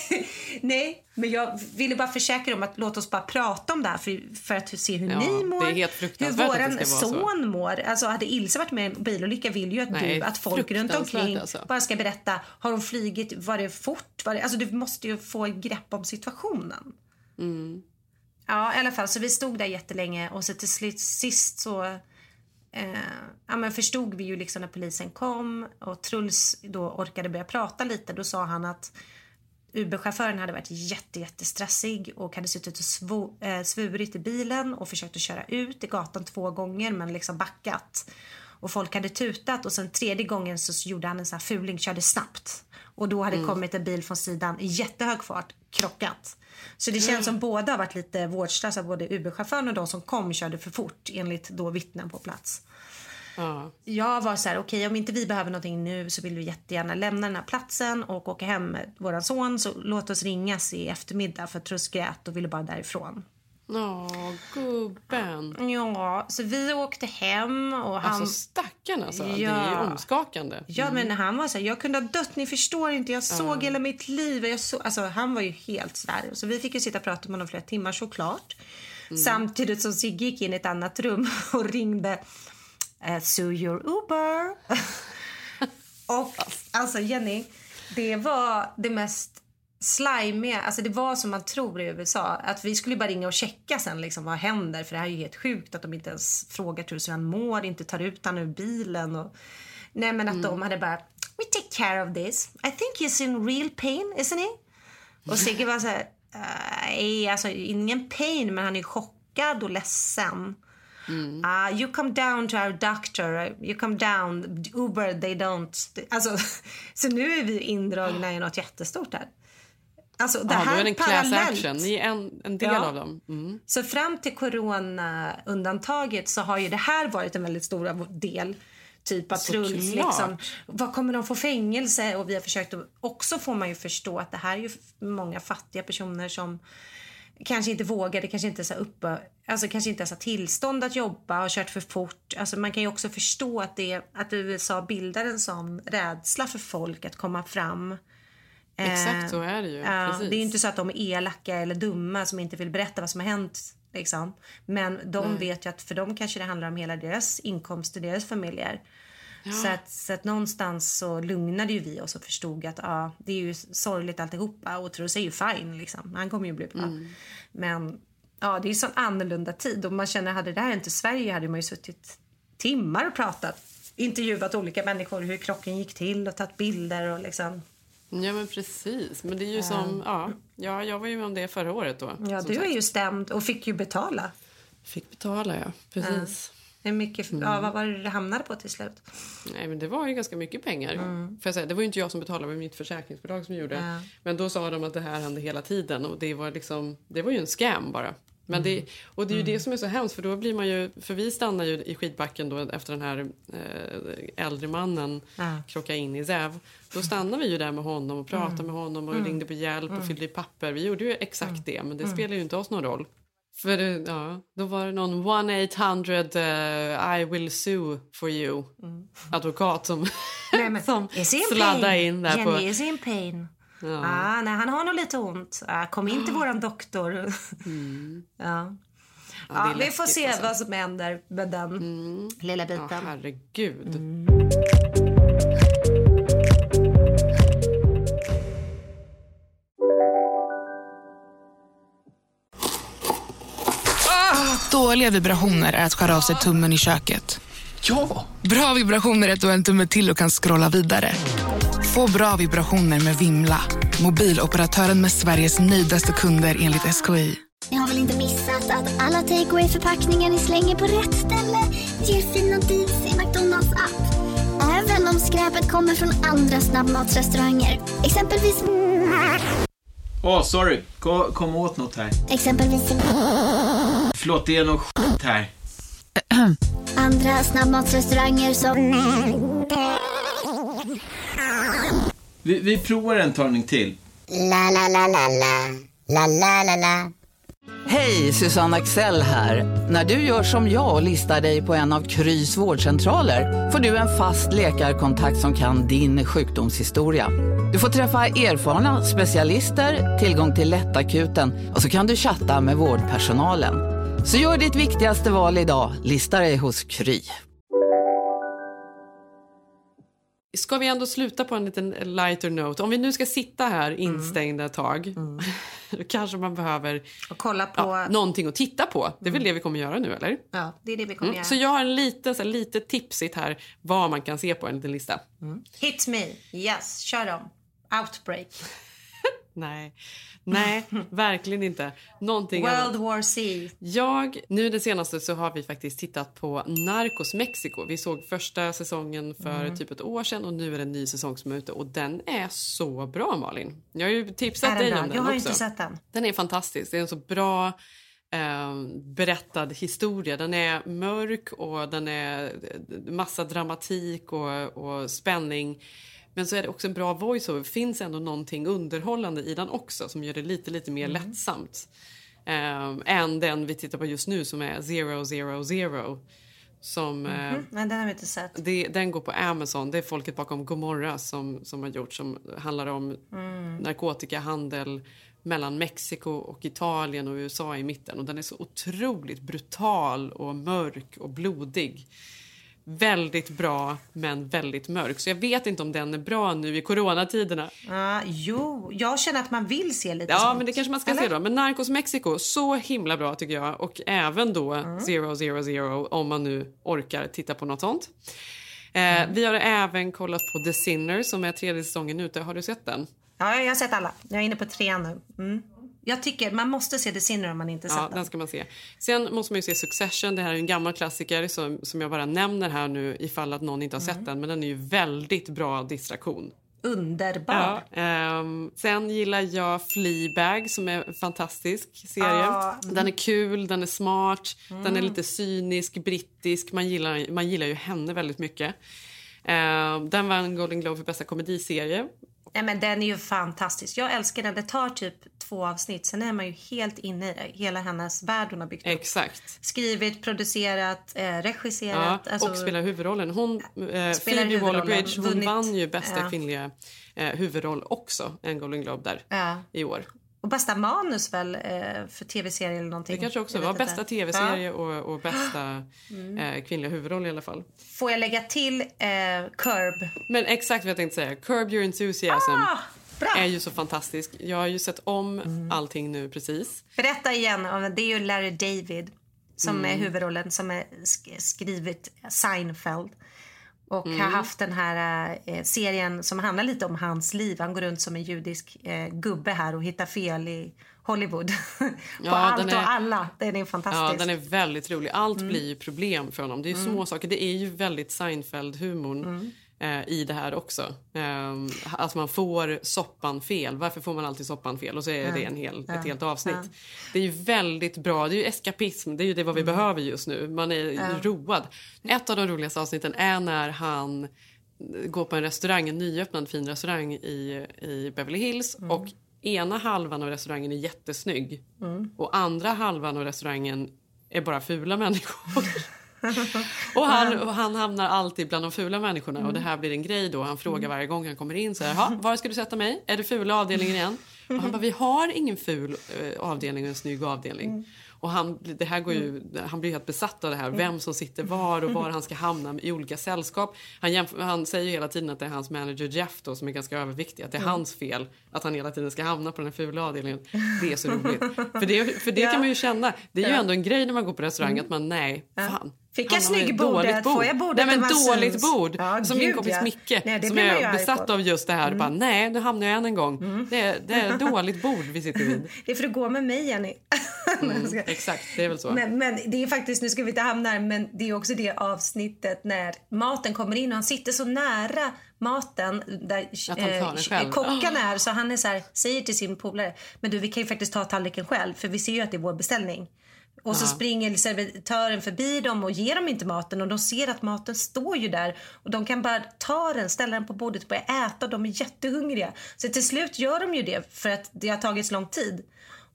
nej, men jag ville bara försäkra dem att låt oss bara prata om det här för, för att se hur Ja, ni mår. det är helt hur det våran så. son mår. Alltså hade Ilse varit med i en bilolycka vill ju att Nej, du, att folk runt omkring alltså. bara ska berätta. Har de flygit? Var det fort? Var det, alltså du måste ju få grepp om situationen. Mm. Ja, i alla fall. Så vi stod där jättelänge och så till slut, sist så eh, ja, men förstod vi ju liksom när polisen kom och Truls då orkade börja prata lite. Då sa han att Uber-chauffören hade varit jätte, jättestressig och hade suttit och svo, eh, svurit i bilen och försökt att köra ut i gatan två gånger men liksom backat. Och folk hade tutat och sen tredje gången så gjorde han en sån här fuling, körde snabbt. Och då hade kommit en bil från sidan i jättehög fart, krockat. Så det känns som båda har varit lite vårdslösa, både Uber-chauffören och de som kom körde för fort enligt då vittnen på plats. Ja. Jag var så här, okej om inte vi behöver någonting nu så vill vi jättegärna lämna den här platsen och åka hem med våran son så låt oss ringas i eftermiddag för Truss grät och ville bara därifrån. Åh, gubben. Ja, så vi åkte hem och han... Alltså stackarn alltså. Det är Ja. omskakande. Ja, men han var så här, jag kunde ha dött, ni förstår inte, jag såg Ja. hela mitt liv. Jag såg, alltså, han var ju helt sådär. Så vi fick ju sitta och prata med honom flera timmar såklart. Samtidigt som Sigge gick in i ett annat rum och ringde uh, Sue your Uber. och alltså Jenny, det var det mest slimiga, alltså det var som man tror i USA. Att vi skulle bara ringa och checka sen liksom vad händer för det här är ju helt sjukt att de inte ens frågar hur han mår, inte tar ut han ur bilen och nej men att de hade bara We take care of this. I think he's in real pain, isn't he? Och Sigge var så här, nej alltså ingen pain men han är chockad och ledsen. Ah, you come down to our doctor, you come down, Uber they don't. Alltså, så nu är vi indragna i något jättestort här. Alltså det då här är det en parallellt. action. Ni är en, en del Ja. av dem. Mm. Så fram till corona-undantaget så har ju det här varit en väldigt stor del. Typ att Såklart. Truls liksom, vad kommer de få fängelse? Och vi har försökt att, också får man ju förstå att det här är ju många fattiga personer som kanske inte vågade, kanske inte så uppe, alltså kanske inte ens har tillstånd att jobba och kört för fort. Alltså man kan ju också förstå att, det, att USA bildar en sån rädsla för folk att komma fram. Exakt så är det ju. Ja, det är ju inte så att de är elaka eller dumma som inte vill berätta vad som har hänt. Liksom. Men de Nej. vet ju att för dem kanske det handlar om hela deras inkomster, deras familjer. Så, att, så att någonstans så lugnade ju vi oss och förstod att ja, det är ju sorgligt alltihopa och Truls är ju fine liksom. Han kommer ju bli bra. Mm. Men Ja, det är sån annorlunda tid. Och man känner, hade det här inte Sverige hade man ju suttit timmar och pratat. Intervjuat olika människor, hur krocken gick till och tagit bilder och liksom. Ja men precis. Men det är ju som, ja, ja jag var ju med om det förra året då. Ja, du är sagt. ju stämd och fick ju betala. Fick betala ja, precis. Hur mycket, Mm. ja, vad var det det hamnade på till slut? Nej men det var ju ganska mycket pengar. För jag säga, det var ju inte jag som betalade, var mitt försäkringsbolag som gjorde. Ja. Men då sa de att det här hände hela tiden och det var liksom, det var ju en scam bara. Men det, och det är ju det som är så hemskt för då blir man ju, för vi stannar ju i skidbacken då efter den här eh, äldre mannen Ja. krockade in i Säv. Då stannar vi ju där med honom och pratade med honom och ringde på hjälp och fyllde i papper. Vi gjorde ju exakt det men det spelar ju inte oss någon roll. För ja, då var det någon 1-800 uh, I will sue for you advokat som, Nej, men, som sladdade in där Jenny, på... is in pain? Ja. Ah, nej, han har nog lite ont. Ah, kom in till våran doktor. ja. Mm. Ja, Ja, det är vi får se alltså. vad som händer med den lilla Ja, biten. herregud. Dåliga vibrationer är att skära av sig tummen i köket. Ja! Bra vibrationer är att du har en tumme till och kan scrolla vidare. Få bra vibrationer med Vimla. Mobiloperatören med Sveriges nöjdaste kunder enligt SKI. Ni har väl inte missat att alla takeaway förpackningar ni slänger på rätt ställe ger fina deals i McDonalds app. Även om skräpet kommer från andra snabbmatsrestauranger. Exempelvis... Åh, sorry. Kom, kom åt något här. Exempelvis... Förlåt, det är något skit här. Andra snabbmatsrestauranger som... Vi, vi provar en talning till. La, la, la, la, la. La, la, la, la. Hej, Susanne Axel här. När du gör som jag och listar dig på en av Krys vårdcentraler får du en fast läkarkontakt som kan din sjukdomshistoria. Du får träffa erfarna specialister, tillgång till lättakuten och så kan du chatta med vårdpersonalen. Så gör ditt viktigaste val idag, lista dig hos Kry. Ska vi ändå sluta på en liten lighter note? Om vi nu ska sitta här instängda ett tag då kanske man behöver Och kolla på... ja, någonting att titta på. Det är väl det vi kommer göra nu, eller? Ja, det är det vi kommer Mm. göra. Så jag har en lite, så här, lite tipsigt här vad man kan se på en liten lista. Hit me. Yes, kör dem. Outbreak. Nej, nej verkligen inte. Någonting World annat. War C. Jag, nu det senaste så har vi faktiskt tittat på Narcos Mexico. Vi såg första säsongen för Mm. typ ett år sedan och nu är det en ny säsong som är ute och den är så bra Malin. Jag har ju tipsat dig bra? om den Jag har också. inte sett den. Den är fantastisk. Det är en så bra eh, berättad historia. Den är mörk och den är eh, massa dramatik och, och spänning. Men så är det också en bra voiceover. Det finns ändå någonting underhållande i den också som gör det lite, lite mer lättsamt. Eh, än den vi tittar på just nu som är Zero Zero Zero. Som, eh, Mhm, Men den har vi inte sett. det, den går på Amazon. Det är folket bakom Gomorra som, som har gjort som handlar om Mm. narkotikahandel mellan Mexiko och Italien och USA i mitten. Och den är så otroligt brutal och mörk och blodig. Väldigt bra, men väldigt mörk. Så jag vet inte om den är bra nu i coronatiderna. Ah, jo, jag känner att man vill se lite Ja, sånt. men det kanske man ska Eller? se då. Men Narcos Mexico, så himla bra tycker jag. Och även då Mm. Zero Zero Zero om man nu orkar titta på något sånt. Eh, Mm. Vi har även kollat på The Sinner som är tredje säsongen ute. Har du sett den? Ja, jag har sett alla. Jag är inne på trean nu. Mm. Jag tycker man måste se The Sinner om man inte Ja, sett den den. ska man se. Sen måste man ju se Succession. Det här är en gammal klassiker som, som jag bara nämner här nu ifall att någon inte har Mm. sett den. Men den är ju väldigt bra distraktion. Underbar. Ja, ehm, sen gillar jag Fleabag som är en fantastisk serie. Ja, mm. Den är kul, den är smart, den är Mm. lite cynisk, brittisk. Man gillar, man gillar ju henne väldigt mycket. Ehm, den vann Golden Globe för bästa komediserie. Nej, men den är ju fantastisk. Jag älskar den. Det tar typ två avsnitt. Sen är man ju helt inne i det. Hela hennes värld hon har byggt upp. Exakt. Skrivit, producerat, eh, Ja, regisserat. alltså- och spelar huvudrollen. Hon, eh, Spelar Phoebe Waller-Bridge hon vunnit- vann ju bästa ja. kvinnliga eh, huvudroll också, en Golden Globe där Ja. i år. Och bästa manus väl eh, för tv-serie eller någonting. Det kanske också var inte. bästa tv-serie Ja. och, och bästa Mm. eh, kvinnliga huvudroll i alla fall. Får jag lägga till eh, Curb? Men exakt vad jag tänkte säga. Curb your enthusiasm. Ah! är ju så fantastisk. Jag har ju sett om Mm. allting nu precis. Berätta igen. Det är ju Larry David som Mm. är huvudrollen som är sk- skrivit Seinfeld. Och Mm. har haft den här eh, serien som handlar lite om hans liv. Han går runt som en judisk eh, gubbe här och hittar fel i Hollywood. På Ja, allt är- och alla. Den är fantastisk. Ja, den är väldigt rolig. Allt Mm. blir ju problem för honom. Det är ju Mm. små saker. Det är ju väldigt Seinfeld-humorn Mm. Eh, i det här också. Eh, att man får soppan fel. Varför får man alltid soppan fel? Och så är det en hel, ett helt avsnitt. Det är ju väldigt bra. Det är ju eskapism. Det är ju det vad vi behöver just nu. Man är Mm. Road. Ett av de roligaste avsnitten är när han går på en restaurang, en nyöppnad fin restaurang i, i Beverly Hills. Mm. Och ena halvan av restaurangen är jättesnygg. Mm. Och andra halvan av restaurangen är bara fula människor. och, han, och han hamnar alltid bland de fula människorna. Och det här blir en grej då. Han frågar varje gång han kommer in så här, "Ha, var ska du sätta mig? Är det fula avdelningen igen? Och han bara, vi har ingen ful eh, avdelning och en snygg avdelning. Och han, det här går ju, han blir helt besatt av det här. Vem som sitter var och var han ska hamna i olika sällskap. Han, jämf- han säger ju hela tiden att det är hans manager Jeff då, som är ganska överviktig. Att det är Mm. hans fel att han hela tiden ska hamna på den här fula avdelningen. Det är så roligt. För det, för det Ja. kan man ju känna. Det är ju ändå en grej när man går på restaurang Mm. att man nej, fan. Fick jag snyggbordet? dåligt bord. Får jag bordet Nej men dåligt bord. Ja, som min gud, kompis ja. Micke Nej, som är besatt av just det här. Mm. Bara, nej, nu hamnar jag än en gång. Det, är, det är dåligt bord vi sitter vid. Det är för att gå med mig, Jenny. Mm, exakt, det är väl så. Men, men det är faktiskt, nu ska vi inte hamna här, men det är också det avsnittet när maten kommer in och han sitter så nära maten där själv. kocken är. Så han är så här, säger till sin polare, men du vi kan ju faktiskt ta tallriken själv för vi ser ju att det är vår beställning. Och så Ja. springer servitören förbi dem och ger dem inte maten och de ser att maten står ju där och de kan bara ta den, ställa den på bordet och börja äta och de är jättehungriga. Så till slut gör de ju det för att det har tagit så lång tid.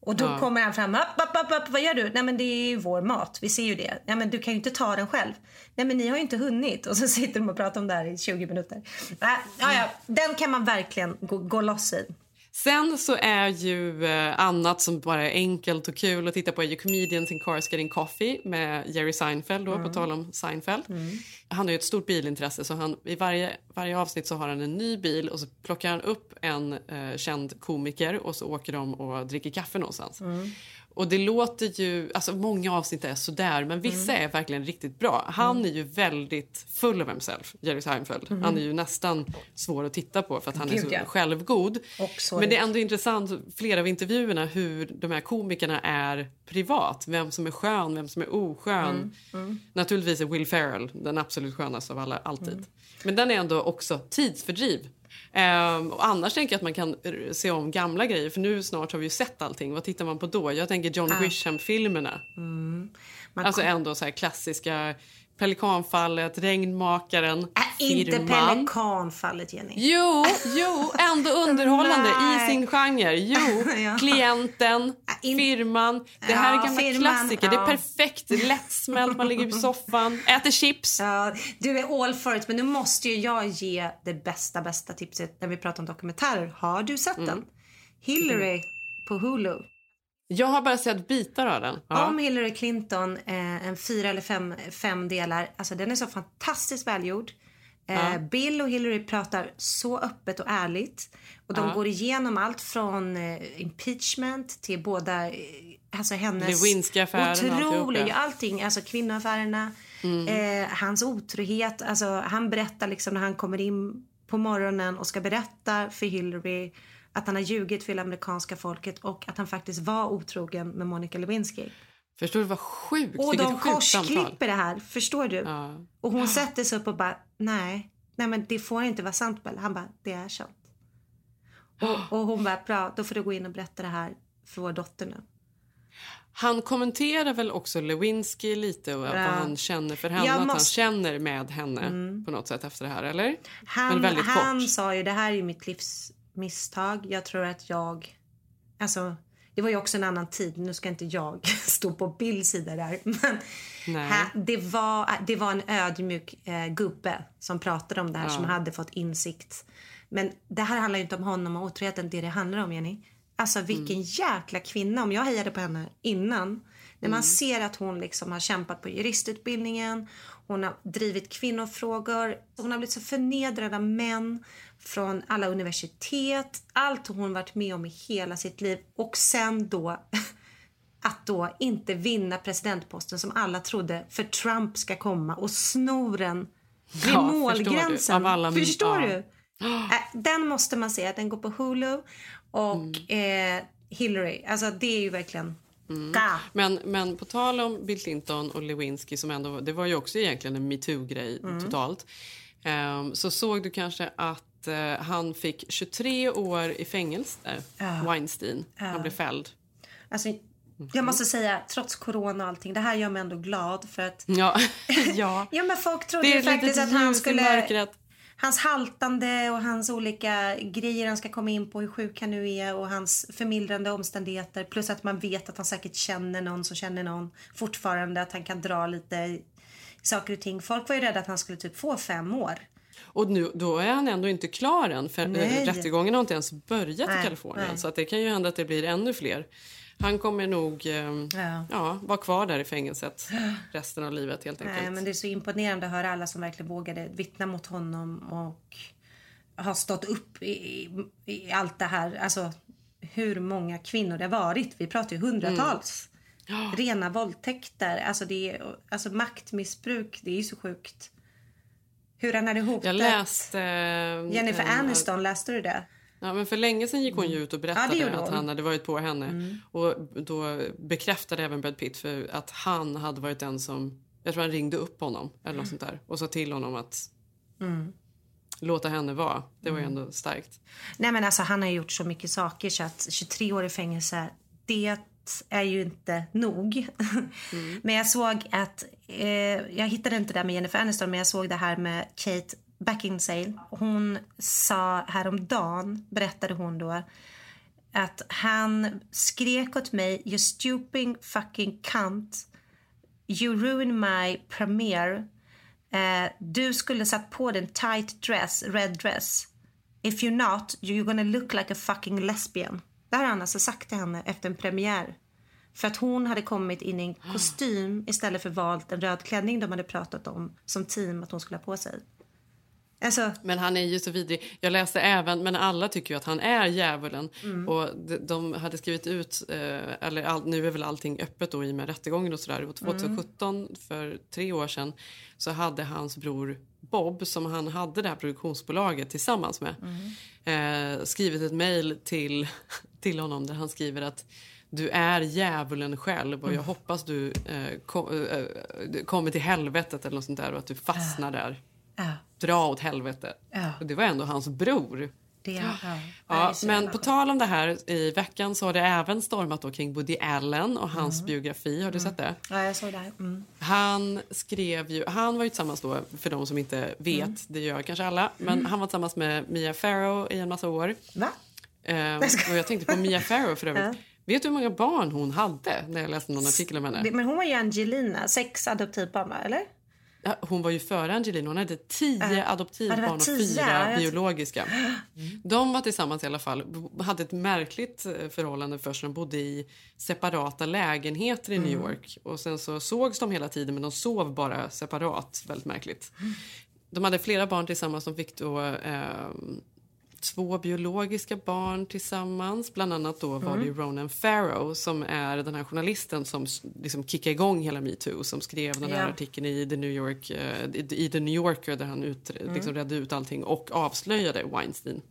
Och då Ja. kommer han fram. Upp, upp, upp, vad gör du? Nej men det är ju vår mat. Vi ser ju det. Nej men du kan ju inte ta den själv. Nej men ni har ju inte hunnit. Och så sitter de och pratar om det här i 20 minuter. Nej, ja, ja, den kan man verkligen gå, gå loss i. Sen så är ju eh, annat som bara är enkelt och kul att titta på är ju Comedians in Cars Getting Coffee med Jerry Seinfeld då, Mm. på tal om Seinfeld. Han har ju ett stort bilintresse så han, i varje, varje avsnitt så har han en ny bil och så plockar han upp en eh, känd komiker och så åker de och dricker kaffe någonstans. Och det låter ju, alltså många avsnitt är sådär men vissa Mm. är verkligen riktigt bra. Han är ju väldigt full of himself, Jerry Seinfeld. Mhm. Han är ju nästan svår att titta på för att han är Gud, så ja. självgod. Men det är ändå intressant, flera av intervjuerna, hur de här komikerna är privat. Vem som är skön, vem som är oskön. Mm, mm. Naturligtvis är Will Ferrell den absolut skönaste av alla, alltid. Mm. Men den är ändå också tidsfördriv. Ehm, och annars tänker jag att man kan r- se om gamla grejer, för nu snart har vi ju sett allting. Vad tittar man på då? Jag tänker John Ah. Grisham-filmerna. Mm. Alltså ändå så här klassiska Pelikanfallet, Regnmakaren, Äh, inte Firman. Pelikanfallet, Jenny. Jo, jo, ändå underhållande i sin genre. Jo, Ja. Klienten, Firman. Det här Ja, är gamla Firman, klassiker. Det är ja. perfekt. Lättsmält, man ligger i soffan, äter chips. Ja, du är all for it, men nu måste ju jag ge det bästa, bästa tipset när vi pratar om dokumentärer. Har du sett Mm. den? Hillary på Hulu. Jag har bara sett bitar av den. Ja. Om Hillary Clinton, eh, en fyra eller fem, fem delar. Alltså den är så fantastiskt välgjord. Eh, Ja. Bill och Hillary pratar så öppet och ärligt. Och de Ja. går igenom allt från eh, impeachment till båda, eh, alltså hennes otroliga, allting, alltså kvinnoaffärerna, Mm. eh, hans otrohet. Alltså han berättar liksom när han kommer in på morgonen och ska berätta för Hillary att han har ljugit för hela amerikanska folket och att han faktiskt var otrogen med Monica Lewinsky. Förstår du vad sjukt? Och de korsklipper det här, förstår du? Ja. Och hon sätter sig upp och bara, nej, nej men det får inte vara sant Bell. Han bara, det är sant. Och, och hon bara, bra, då får du gå in och berätta det här för vår dotter nu. Han kommenterar väl också Lewinsky lite och Ja. vad han känner för henne. Jag Att han känner med henne Mm. på något sätt efter det här, eller? Han, han sa ju, det här är mitt livs misstag. Jag tror att jag, alltså det var ju också en annan tid. Nu ska inte jag stå på Bills sida där. Men Nej. här, det, var, det var en ödmjuk eh, gubbe som pratade om det här Ja. som hade fått insikt. Men det här handlar ju inte om honom och otroheten. Det det handlar om, Jenny. Alltså vilken Mm. jäkla kvinna. Om jag hejade på henne innan. När man ser att hon liksom har kämpat på juristutbildningen, hon har drivit kvinnofrågor, hon har blivit så förnedrad av män från alla universitet, allt hon varit med om i hela sitt liv och sen då att då inte vinna presidentposten som alla trodde för Trump ska komma och snoren vid Ja, målgränsen. förstår du? Förstår du? Äh, Den måste man se. Den går på Hulu. Och Mm. eh, Hillary, alltså det är ju verkligen... Mm. Men, men på tal om Bill Clinton och Lewinsky, som ändå, det var ju också egentligen en metoo-grej Mm. totalt. Ehm, så såg du kanske att eh, han fick 23 år i fängelse, Ja. Weinstein. Ja. Han blev fälld. Alltså, jag måste säga, trots corona och allting, det här gör mig ändå glad för att... Ja. ja. Ja, men folk trodde ju faktiskt att han skulle... Hans haltande och hans olika grejer han ska komma in på, hur sjuk han nu är och hans förmildrande omständigheter. Plus att man vet att han säkert känner någon som känner någon fortfarande. Att han kan dra lite i saker och ting. Folk var ju rädda att han skulle typ få fem år. Och nu, då är han ändå inte klar än, för Nej. rättegången har inte ens börjat Nej, i Kalifornien. nej. Så att det kan ju hända att det blir ännu fler. Han kommer nog eh, Ja. ja. vara kvar där i fängelset resten av livet helt enkelt. Nej, men det är så imponerande att höra alla som verkligen vågade vittna mot honom och har stått upp i, i, i allt det här. Alltså hur många kvinnor det har varit. Vi pratar ju hundratals. Rena våldtäkter. Alltså, det är, alltså maktmissbruk, det är ju så sjukt. Hur han hade hotat Jag läste... Jennifer en- Aniston, läste du det? Ja, men för länge sedan gick hon ju ut och Ja, berättade gjorde att han hade varit på henne. Mm. Och då bekräftade även Brad Pitt för att han hade varit den som... Jag tror han ringde upp honom eller något sånt där och sa till honom att Mm. låta henne vara. Det var ju Mm. ändå starkt. Nej men alltså han har gjort så mycket saker så att 23 år i fängelse, det är ju inte nog. Men jag såg att, eh, jag hittade inte det med Jennifer Aniston men jag såg det här med Kate back in sale. Hon sa häromdagen, berättade hon då, att han skrek åt mig You stupid fucking cunt. You ruin my premiere. Uh, du skulle satt på den tight dress, red dress. If you're not, you're gonna look like a fucking lesbian. Det har han alltså sagt till henne efter en premiär. För att hon hade kommit in i en kostym istället för valt en röd klänning de hade pratat om som team att hon skulle ha på sig. Alltså, Men han är ju så vidrig. Jag läste även, men alla tycker ju att han är djävulen. Mm. Och de, de hade skrivit ut, eh, eller all, nu är väl allting öppet då i och med rättegången och sådär. Och 2017, för tre år sedan, så hade hans bror Bob, som han hade det här produktionsbolaget tillsammans med, eh, skrivit ett mejl till, till honom där han skriver att du är djävulen själv och jag Mm. hoppas du eh, kom, eh, du kommer till helvetet eller något sånt där och att du fastnar där. Ja, Dra åt helvete. Ja. Och det var ändå hans bror. det, ja. Men på tal om det här, i veckan så har det även stormat då kring Woody Allen och hans Mm. biografi. Har du sett det? Ja, jag såg det. Mm. Han skrev ju, han var ju tillsammans då, för de som inte vet, Mm. det gör kanske alla, men han var tillsammans med Mia Farrow i en massa år. Va? Ehm, och jag tänkte på Mia Farrow för övrigt. Vet du hur många barn hon hade när jag läste någon artikel om henne? Men hon var ju Angelina, sex adoptivbarn eller? Hon var ju före Angelina. Hon hade tio det adoptivbarn och fyra Jag- biologiska. De var tillsammans i alla fall. Hade ett märkligt eh, förhållande först. De bodde i separata lägenheter i New Mm. York. Och Sen så sågs de hela tiden men de sov bara separat. Väldigt märkligt. De hade flera barn tillsammans. De fick då eh, två biologiska barn tillsammans. Bland annat då var det Mm. Ronan Farrow som är den här journalisten som liksom kickade igång hela metoo. Som skrev den här Ja. artikeln i The New, York, eh, i- The New Yorker där han ut, liksom redde ut allting och avslöjade Weinstein.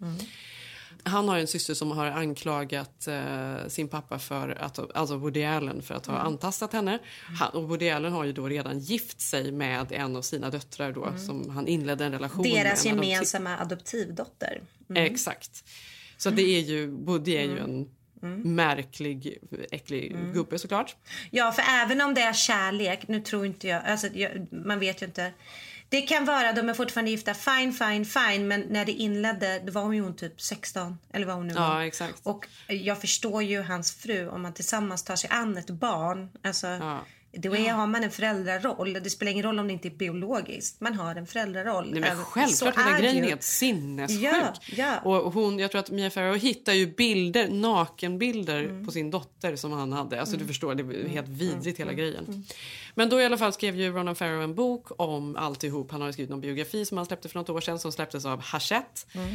Han har en syster som har anklagat eh, sin pappa för att, alltså Woody Allen för att ha Mm. antastat henne. Han, och Woody Allen har ju då redan gift sig med en av sina döttrar då, som han inledde en relation Mm. Deras med. när de- gemensamma adoptivdotter. Mm. Exakt. Så det är ju, Woody är ju en Mm. märklig, äcklig gubbe såklart. Ja, för även om det är kärlek, nu tror inte jag, alltså, jag man vet ju inte. Det kan vara, de är fortfarande gifta, fine, fine, fine. Men när det inledde, då var hon ju typ 16. Eller vad hon nu var. Ja, exakt. Och jag förstår ju hans fru, om man tillsammans tar sig an ett barn. Alltså, Ja. Då är, har man en föräldraroll. Det spelar ingen roll om det inte är biologiskt. Man har en föräldraroll. Nej, men självklart, den här grejen är helt sinnessjuk. Ja, ja. Och hon, jag tror att Mia Farrow hittar ju bilder, nakenbilder Mm. på sin dotter som han hade. Alltså du förstår, det är helt vidrigt Mm. hela grejen. Men då i alla fall skrev ju Ronan Farrow en bok om alltihop. Han har skrivit någon biografi som han släppte för något år sedan som släpptes av Hachette. Mm.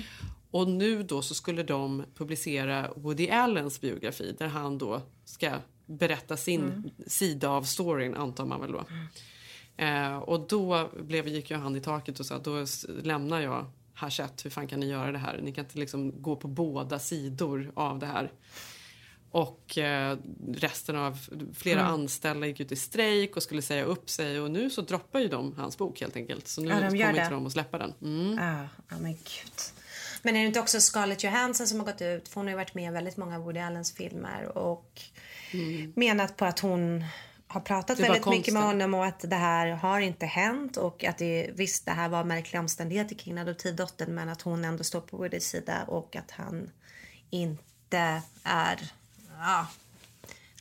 Och nu då så skulle de publicera Woody Allens biografi där han då ska berätta sin Mm. sida av storyn antar man väl då. Eh, och då blev, gick ju han i taket och sa då lämnar jag Hachette. Hur fan kan ni göra det här? Ni kan inte liksom gå på båda sidor av det här. Och eh, resten av flera Mm. anställda gick ut i strejk och skulle säga upp sig och nu så droppar ju de hans bok helt enkelt. Så nu Ja, de kommer inte de att släppa den. Mm. Ja, ja, men gud. Men är det inte också Scarlett Johansson som har gått ut? För hon har ju varit med i väldigt många av Woody Allens filmer och menat på att hon har pratat Mm. Väldigt mycket med honom och att det här har inte hänt och att det, visst det här var märkliga omständigheter kring adoptivdottern men att hon ändå står på Woodys sida och att han inte är ja,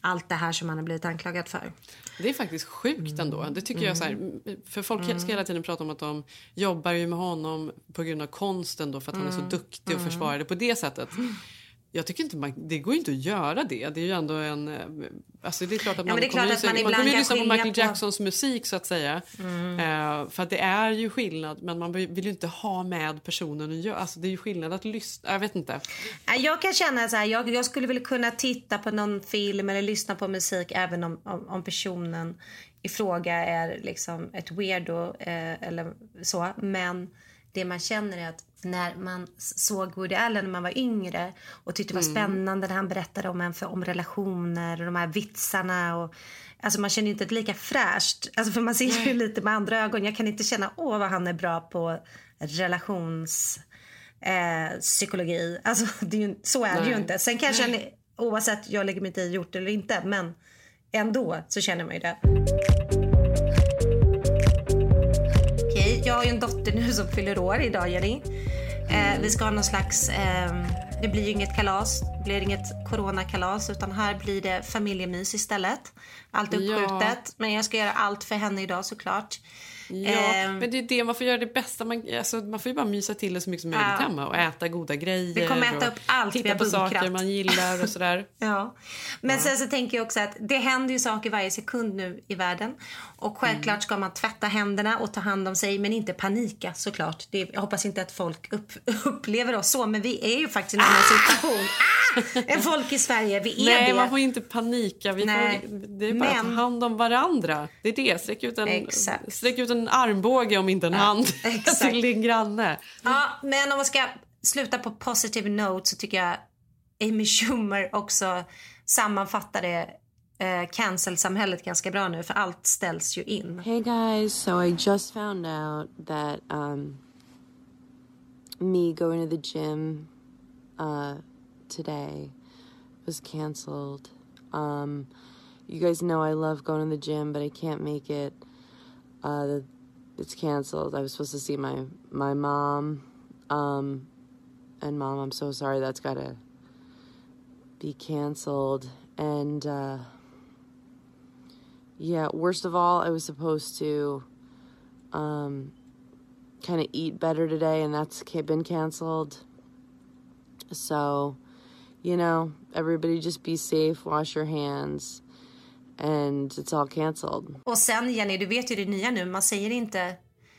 allt det här som han har blivit anklagad för. Det är faktiskt sjukt ändå. Det tycker jag så här, för folk Mm. ska hela tiden prata om att de jobbar ju med honom på grund av konsten då för att han är Mm. så duktig och Mm. försvarar det på det sättet. Jag tycker inte man, det går inte att göra det. Det är ju ändå en... eh, Alltså det är klart att Ja, man det är kommer att man man kommer ju lyssna på Michael på- Jacksons musik så att säga. Mm. Eh, för att det är ju skillnad men man vill ju inte ha med personen att göra. Alltså det är ju skillnad att lyssna. Jag vet inte. Jag kan känna så här, jag, jag skulle väl kunna titta på någon film eller lyssna på musik även om, om, om personen i fråga är liksom ett weirdo eh, eller så. Men det man känner är att när man såg Woody Allen när man var yngre och tyckte det var Mm. spännande när han berättade om, en, om relationer och de här vitsarna och Alltså man känner inte ett lika fräscht, alltså för man ser ju lite med andra ögon. Jag kan inte känna åh vad han är bra på relations eh. Alltså, det är ju, så är det ju Nej. inte. Sen kanske han, oavsett jag lägger mig inte i gjort eller inte, men ändå så känner man ju det. Har ju en dotter nu som fyller år idag, Jenny. Eh, vi ska ha någon slags, eh, det blir ju inget kalas, det blir inget coronakalas utan här blir det familjemys istället. Allt Ja. uppskjutet, men jag ska göra allt för henne idag såklart. Ja, Ehm. men det är det man får göra det bästa. Man, alltså, man får ju bara mysa till det så mycket som möjligt Ja. hemma och äta goda grejer. Vi kommer äta upp allt vi Titta på bunkrat. saker man gillar och sådär. Ja. Men sen så tänker jag också att det händer ju saker varje sekund nu i världen. Och självklart ska man tvätta händerna och ta hand om sig men inte panika såklart. Det, jag hoppas inte att folk upp, upplever oss så men vi är ju faktiskt i en annan situation. Ah! En folk i Sverige, vi är Nej, det. man får inte panika. Vi Nej. får, det är bara att Men- ta hand om varandra. Det är det. Sträck ut en, Exakt. sträck ut en armbåge om inte en hand exakt. till din granne. Ja, men om man ska sluta på positive note så tycker jag Amy Schumer också sammanfattade eh, cancel-samhället ganska bra nu för allt ställs ju in. Hey guys, so I just found out that um, me going to the gym uh, today was canceled. Um, you guys know I love going to the gym, but I can't make it. Uh, it's canceled. I was supposed to see my my mom, um, and mom, I'm so sorry. That's gotta be canceled. And uh, yeah, worst of all, I was supposed to um, kind of eat better today, and that's been canceled. So, you know, everybody just be safe, wash your hands, and it's all cancelled. Och sen Jenny, du vet ju det nya nu. Man säger inte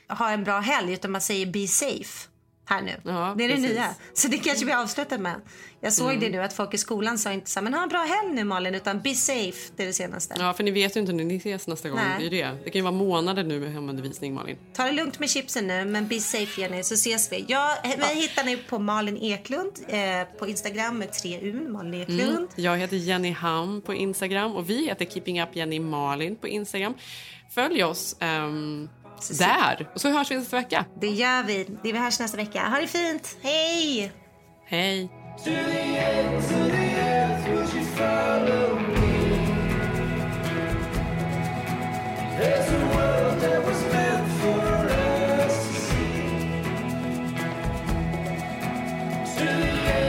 ha en bra helg utan man säger be safe här nu. det är det precis. nya. Så det kanske vi avslutar med. Jag såg Mm. det nu att folk i skolan sa inte så men ha en bra helg nu Malin utan be safe. Det är det senaste. Ja, för ni vet ju inte när ni ses nästa gång. Nej. Det, är det. det kan ju vara månader nu med hemundervisning, Malin. Ta det lugnt med chipsen nu, men be safe Jenny, så ses vi. Jag, mig hittar ni på Malin Eklund eh, på Instagram med tre U, Malin Eklund. Mm. Jag heter Jenny Ham på Instagram och vi heter Keeping Up Jenny Malin på Instagram. Följ oss ehm, där och så hörs vi nästa vecka. Det gör vi. Det vi hörs nästa vecka. Ha det fint. Hej! Hej! There's a world that was meant for us to see. To the ends